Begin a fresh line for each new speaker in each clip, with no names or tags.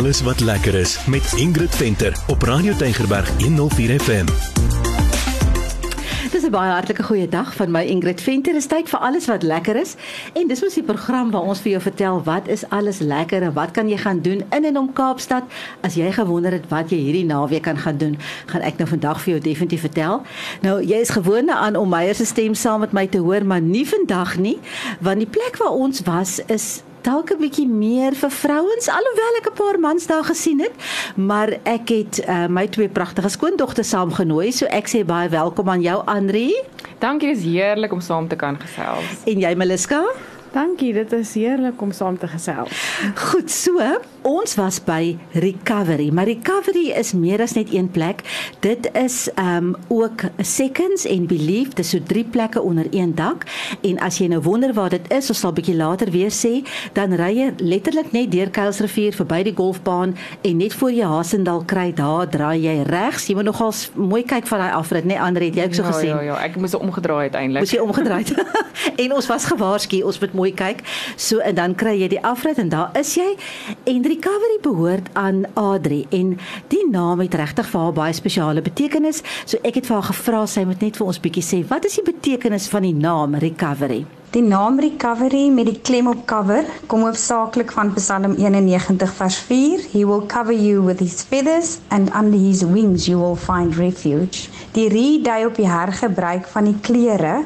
alles wat lekker is met Ingrid Venter op Radio Tygerberg 104 FM.
Dis 'n baie hartlike goeie dag van my Ingrid Venter. Dis tyd vir alles wat lekker is. En dis mos die program waar ons vir jou vertel wat is alles lekker en wat kan jy gaan doen in en om Kaapstad as jy gewonder het wat jy hierdie naweek kan gaan doen. Gaan ek nou vandag vir jou definitief vertel. Nou, jy is gewoond aan om Meyer se stem saam met my te hoor, maar nie vandag nie, want die plek waar ons was is dalk 'n bietjie meer vir vrouens alhoewel ek 'n paar mans daar gesien het maar ek het uh, my twee pragtige skoondogters saamgenooi so ek sê baie welkom aan jou Andri
Dankie dis heerlik om saam te kan gesels
en jy Meliska
Dankie, dit is heerlik om saam te gesels.
Goed so. Ons was by Recovery, maar Recovery is meer as net een plek. Dit is ehm um, ook Seconds en Belief, dis so drie plekke onder een dak. En as jy nou wonder waar dit is, ons sal bietjie later weer sê, dan ry jy letterlik net deur Kuilsrivier verby die golfbaan en net voor jy Hasendal kry, daar draai jy regs. Jy moet nogal mooi kyk van daai afrit, né? Nee, Andre, het jy ook so
ja,
gesien?
Ja, ja, ek moes omgedraai uiteindelik.
Moes jy omgedraai en ons was gewaarsku, ons moet mooi kyk. So en dan kry jy die afrit en daar is jy. En recovery behoort aan Adri en die naam het regtig vir haar baie spesiale betekenis. So ek het vir haar gevra sy moet net vir ons bietjie sê, wat is die betekenis van die naam recovery?
Die naam recovery met die klem op cover kom hoofsaaklik van Psalm 91 vers 4. He will cover you with his feathers and under his wings you will find refuge. Die re dui op die hergebruik van die klere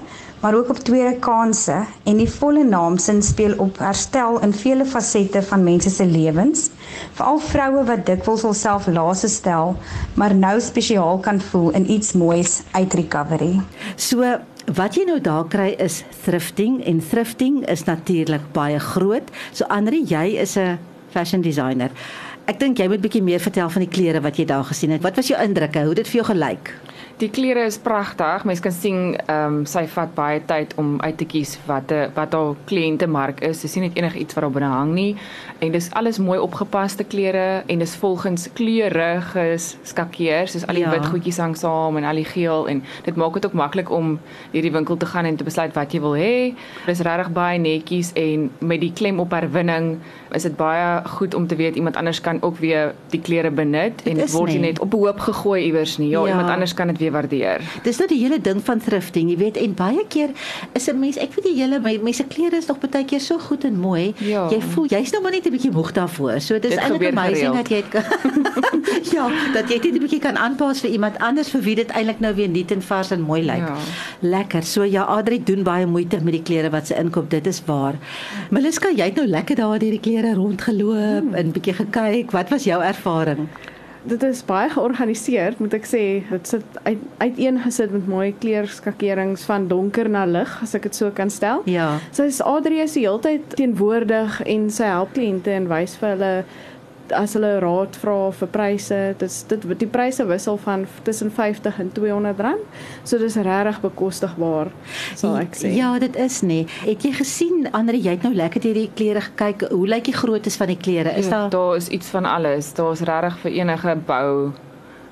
maar ook op tweede kansse en die volle naam sin speel op herstel in vele fasette van mense se lewens, veral vroue wat dikwels hulself laaste stel, maar nou spesiaal kan voel in iets moois uit recovery.
So Wat jy nou daar kry is thrifting en thrifting is natuurlik baie groot. So Andri, jy is 'n fashion designer. Ek dink jy moet bietjie meer vertel van die klere wat jy daar gesien het. Wat was jou indrukke? Hoe het dit vir jou gelyk?
Die klere is pragtig. Mens kan sien ehm um, sy vat baie tyd om uit te kies wat 'n wat haar kliëntemark is. Sy sien net enigiets wat daar binne hang nie. En dis alles mooi opgepaste klere en dis volgens kleurige skakeers. Dis al die ja. wit goedjies hang saam en al die geel en dit maak dit ook maklik om hierdie winkel te gaan en te besluit wat jy wil hê. Dis regtig baie netjies en met die klem op herwinning is dit baie goed om te weet iemand anders kan ook weer die klere benut en dit word nie net op 'n hoop gegooi iewers nie. Ja, ja, iemand anders kan dit weer waardeer.
Dis nou die hele ding van thrifting, jy weet, en baie keer is 'n mens, ek weet die hele mense klere is nog baie keer so goed en mooi. Ja. Jy voel jy's nou maar net 'n bietjie moeg daarvoor. So dis eintlik amazing dat jy het Ja, dat jy dit 'n bietjie kan aanpas vir iemand anders vir wie dit eintlik nou weer nuut en vars en mooi lyk. Ja. Lekker. So ja, Adri doen baie moeite met die klere wat sy inkoop. Dit is waar. Meliska, jy het nou lekker daar deur die klere rondgeloop hmm. en bietjie gekyk. Wat was jou ervaring?
dit is baie georganiseer, moet ek sê. Dit sit uit uiteengesit met mooi kleurskakerings van donker na lig, as ek dit so kan stel.
Ja.
Sy is Adrie is die hele tyd teenwoordig en sy help kliënte en wys vir hulle as hulle raad vra vir pryse, dis dit die pryse wissel van tussen 50 en 200 rand. So dis regtig bekostigbaar, sal ek sê.
Ja, dit is nê. Het jy gesien ander jy het nou lekker hierdie klere gekyk. Hoe lyk die groottes van die klere?
Is ja, daar daar is iets van alles. Daar's regtig vir enige bou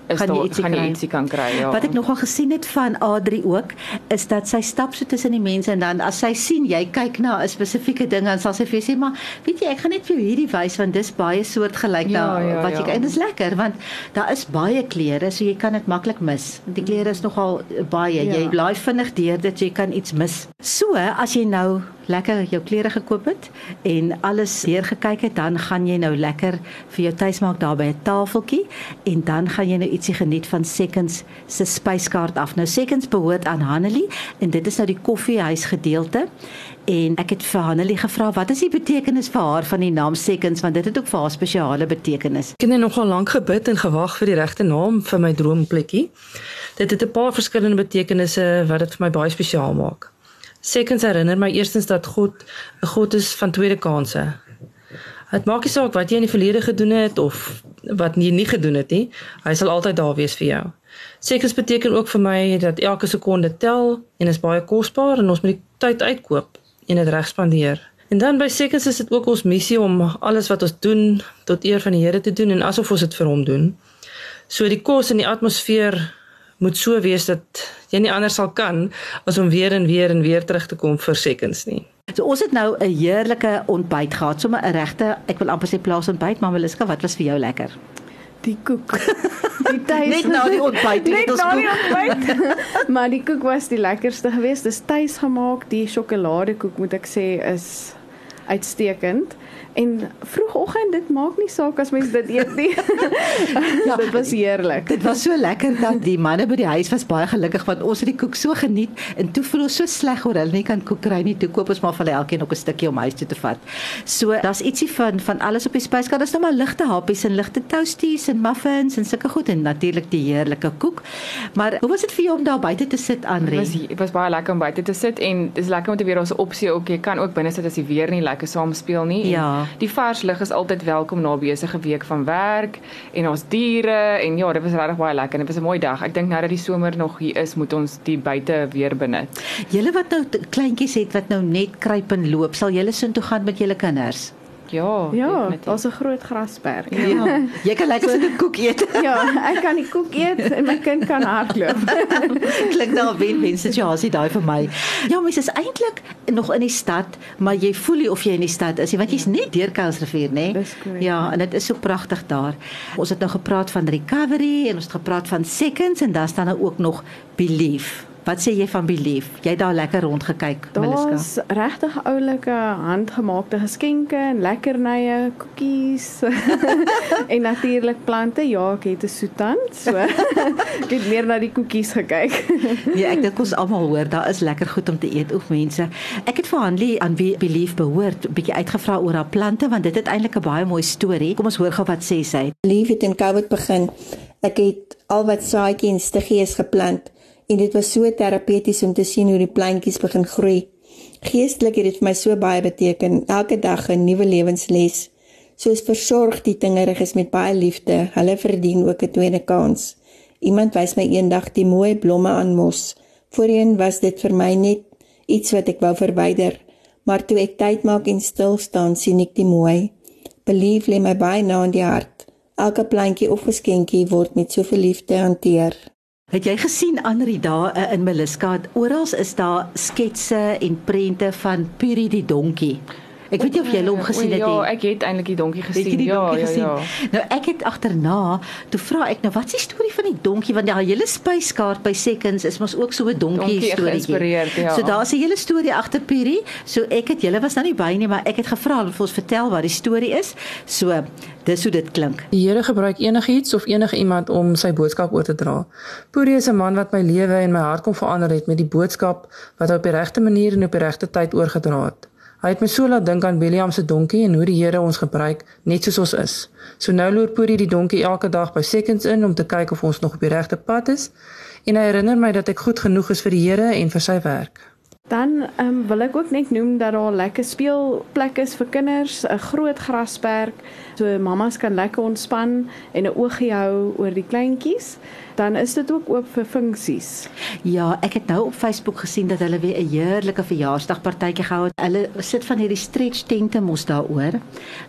is gaan jy ietsie, gaan jy ietsie kan kry ja.
Wat ek nogal gesien het van Adri ook is dat sy stap so tussen die mense en dan as sy sien jy kyk na 'n spesifieke ding dan sal sy vir jou sê maar weet jy ek gaan net vir jou hierdie wys want dis baie soortgelyk ja, na ja, wat jy ja. en dis lekker want daar is baie klere so jy kan dit maklik mis. Die klere is nogal baie ja. jy bly vinnig deur dit jy kan iets mis. So as jy nou lekker jou klere gekoop het en alles deur gekyk het, dan gaan jy nou lekker vir jou tuismaak daar by 'n tafeltjie en dan gaan jy nou ietsie geniet van Seconds se spyskaart af. Nou Seconds behoort aan Hanelie en dit is nou die koffiehuis gedeelte. En ek het vir Hanelie gevra wat is die betekenis vir haar van die naam Seconds want dit het ook vir haar spesiale betekenis.
Ek het nogal lank gebid en gewag vir die regte naam vir my droomplekkie. Dit het 'n paar verskillende betekenisse wat dit vir my baie spesiaal maak. Seconds herinner my eerstens dat God 'n God is van tweede kansse. Dit maak nie saak wat jy in die verlede gedoen het of wat jy nie gedoen het nie. Hy sal altyd daar wees vir jou. Seconds beteken ook vir my dat elke sekonde tel en is baie kosbaar en ons moet die tyd uitkoop en dit reg spandeer. En dan by Seconds is dit ook ons missie om alles wat ons doen tot eer van die Here te doen en asof ons dit vir hom doen. So die kos en die atmosfeer moet so wees dat jy nie anders sal kan as om weer en weer en weer terug te kom vir seconds nie.
So ons het nou 'n heerlike ontbyt gehad, sommer 'n regte, ek wil amper sê plaas ontbyt, maar Meliska, wat was vir jou lekker?
Die koek. Die tuis.
Net na die ontbyt,
net na die ontbyt. maar die koek was die lekkerste geweest. Dis tuisgemaak. Die sjokoladekoek moet ek sê is uitstekend. En vroegoggend dit maak nie saak as mens dit eet nie. ja, dit was heerlik.
Dit was so lekker dat die manne by die huis was baie gelukkig want ons het die koek so geniet en toe voel ons so sleg oor hulle nie kan koek kry nie. Toe koop ons maar vir elkeen ook 'n stukkie om huis toe te vat. So daar's ietsie van van alles op die spyskaart. Daar's nou maar ligte happies en ligte toasties en muffins en sulke goed en natuurlik die heerlike koek. Maar hoe was dit vir jou om daar buite te sit Andre?
Dit was dit was baie lekker om buite te sit en dis lekker om te weer ons opsie ook jy kan ook binne sit as die weer nie lekker saam speel nie.
Ja.
Die vars lug is altyd welkom na besige week van werk en ons diere en ja, dit was regtig baie lekker. Dit was 'n mooi dag. Ek dink nou dat die somer nog hier is, moet ons die buite weer benut.
Julle wat nou kleintjies het wat nou net kruip en loop, sal julle sin toe gaan met julle kinders?
Ja,
ja, daar's 'n groot grasperk.
Ja. Jy kan lekker so 'n koek eet.
ja, ek kan die koek eet en my kind kan hardloop.
Klink nou 'n wen-wen situasie daai vir my. Ja, mens is eintlik nog in die stad, maar jy voel nie of jy in die stad is nie, want jy's net deur Kuilsrivier?
Nee?
Ja, en dit is so pragtig daar. Ons het nou gepraat van recovery en ons het gepraat van seconds en dan staan nou ook nog belief. Wat sê jy van Belief? Jy het daar lekker rond gekyk, Meliska.
Daar's regtig oulike handgemaakte geskenke en lekkernye, koekies en natuurlik plante. Ja, ek het 'n soetant, so ek het meer na die koekies gekyk.
nee, ek dink ons almal hoor daar is lekker goed om te eet ook mense. Ek het vir Hanlie aan wie Belief behoort, 'n bietjie uitgevra oor haar plante want dit het eintlik 'n baie mooi storie. Kom ons hoor gou wat sê sy.
Belief het in COVID begin. Ek het al wat saadjies en stiggies geplant en dit was so terapeuties om te sien hoe die plantjies begin groei. Geestelik het dit vir my so baie beteken, elke dag 'n nuwe lewensles. Soos versorg die dingeriges met baie liefde, hulle verdien ook 'n tweede kans. Iemand wys my eendag die mooi blomme aan mos. Voorheen was dit vir my net iets wat ek wou verwyder, maar toe ek tyd maak en stil staan, sien ek die mooi. Belief lê my baie na in die hart. Elke plantjie of geskenkie word met soveel liefde hanteer.
Het jy gesien Anri daar uh, in Meliska? Oral is daar sketse en prente van Puri die donkie. Ek weet nie of jy hom gesien het
ja,
nie.
Ja, ek het eintlik die donkie gesien.
Die
ja,
donkie
ja,
gesien.
ja.
Nou ek het agterna, toe vra ek nou, wat is die storie van die donkie want daai hele spyskaart by Seconds is mos ook so 'n donkie,
Donkie
storie.
geïnspireerd, ja.
So daar's 'n hele storie agter Puri. So ek het julle was nou nie by nie, maar ek het gevra of ons vertel wat die storie is. So dis hoe dit klink.
Die Here gebruik enigiets of enige iemand om sy boodskap oor te dra. Puri is 'n man wat my lewe en my hart kom verander het met die boodskap wat hy op die regte manier en op die regte tyd oorgedra het. Hy het my so laat dink aan William se donkie en hoe die Here ons gebruik net soos ons is. So nou loer Puri die donkie elke dag by Seconds in om te kyk of ons nog op die regte pad is en hy herinner my dat ek goed genoeg is vir die Here en vir sy werk.
Dan um, wil ek ook net noem dat daar lekker speelplekke is vir kinders, 'n groot grasperk, so mammas kan lekker ontspan en 'n oogie hou oor die kleintjies. Dan is dit ook oop vir funksies.
Ja, ek het nou op Facebook gesien dat hulle weer 'n heerlike verjaarsdagpartytjie gehou het. Hulle sit van hierdie stretch tente mos daaroor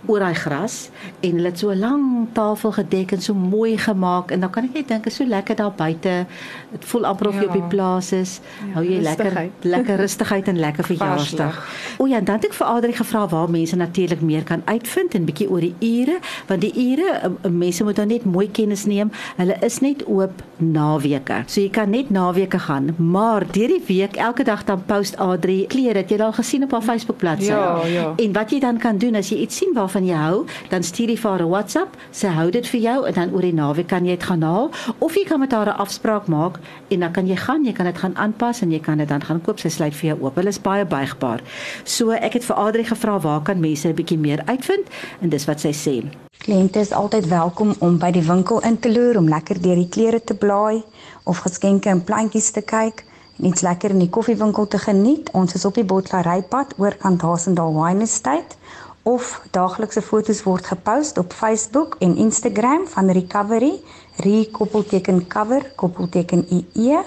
oor daai gras en hulle het so 'n lang tafel gedek en so mooi gemaak en dan kan ek net dink is so lekker daar buite. Dit voel amper of jy
Ja.
op die plaas is.
Ja,
Hou jy lekker
rustigheid.
lekker rustigheid en lekker verjaarsdag. O ja, dan het ek vir Adri gevra waar mense natuurlik meer kan uitvind en bietjie oor die ure, want die ure um, mense moet nou net mooi kennis neem. Hulle is net oop naweke. So jy kan net naweke gaan, maar deur die week elke dag dan post Adri klere. Het jy al gesien op haar Facebook bladsy?
Ja, ja.
En wat jy dan kan doen as jy iets sien waarvan jy hou, dan stuur jy vir haar 'n WhatsApp. Sy hou dit vir jou en dan oor die naweek kan jy dit gaan haal of jy kan met haar 'n afspraak maak en dan kan jy gaan, jy kan dit gaan aanpas en jy kan dit dan gaan koop. Sy sluit vir jou oop. Hulle is baie buigbaar. So ek het vir Adri gevra waar kan mense 'n bietjie meer uitvind en dis wat sy sê.
Kliënte is altyd welkom om by die winkel in te loer om lekker deur die klere te blaai of geskenke en plantjies te kyk en iets lekker in die koffiewinkel te geniet. Ons is op die Bottlerypad oorkant Hasendal Wine Estate of daaglikse foto's word gepost op Facebook en Instagram van Recovery, re koppelteken cover koppelteken ie.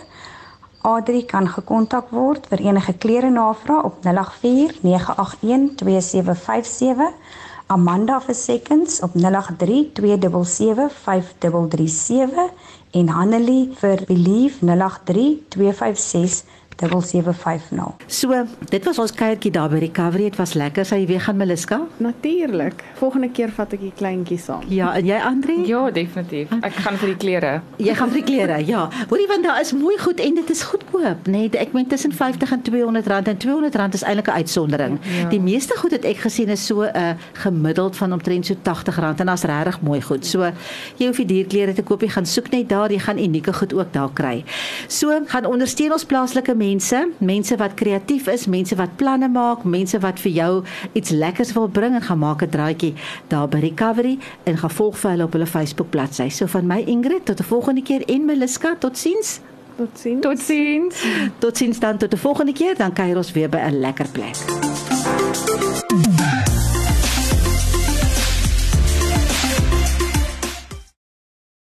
Adri kan gekontak word vir enige klere navraag op 084 981 2757 Amanda vir seconds op 083 277 5337 en Hanelie vir Believe 083 256 7750.
So, dit was ons kuiertjie daar by Recovery. Dit was lekker. Jy weer gaan Meliska?
Natuurlik. Volgende keer vat ek die kleintjies saam.
Ja, en jy Andre?
Ja, definitief. Ek gaan vir die klere.
Jy gaan vir die klere, ja. Hoorie want daar is mooi goed en dit is goedkoop, nê? Nee, ek meen tussen 50 en 200 rand en 200 rand is eintlik 'n uitsondering. Ja. Die meeste goed wat ek gesien is so 'n uh, gemiddeld van omtrent so 80 rand en daar's regtig mooi goed. So jy hoef nie duur klere te koop nie, gaan soek net daar, jy gaan unieke goed ook daar kry. So gaan ondersteun ons plaaslike mense, mense wat kreatief is, mense wat planne maak, mense wat vir jou iets lekkers wil bring en gaan maak 'n draadjie daar by Recovery en gaan volg vir hulle op hulle Facebook bladsy. So van my Ingrid tot 'n volgende keer en Meliska, totsiens.
Totsiens.
Totsiens.
Totsiens dan tot 'n volgende keer, dan kuier ons weer by 'n lekker plek.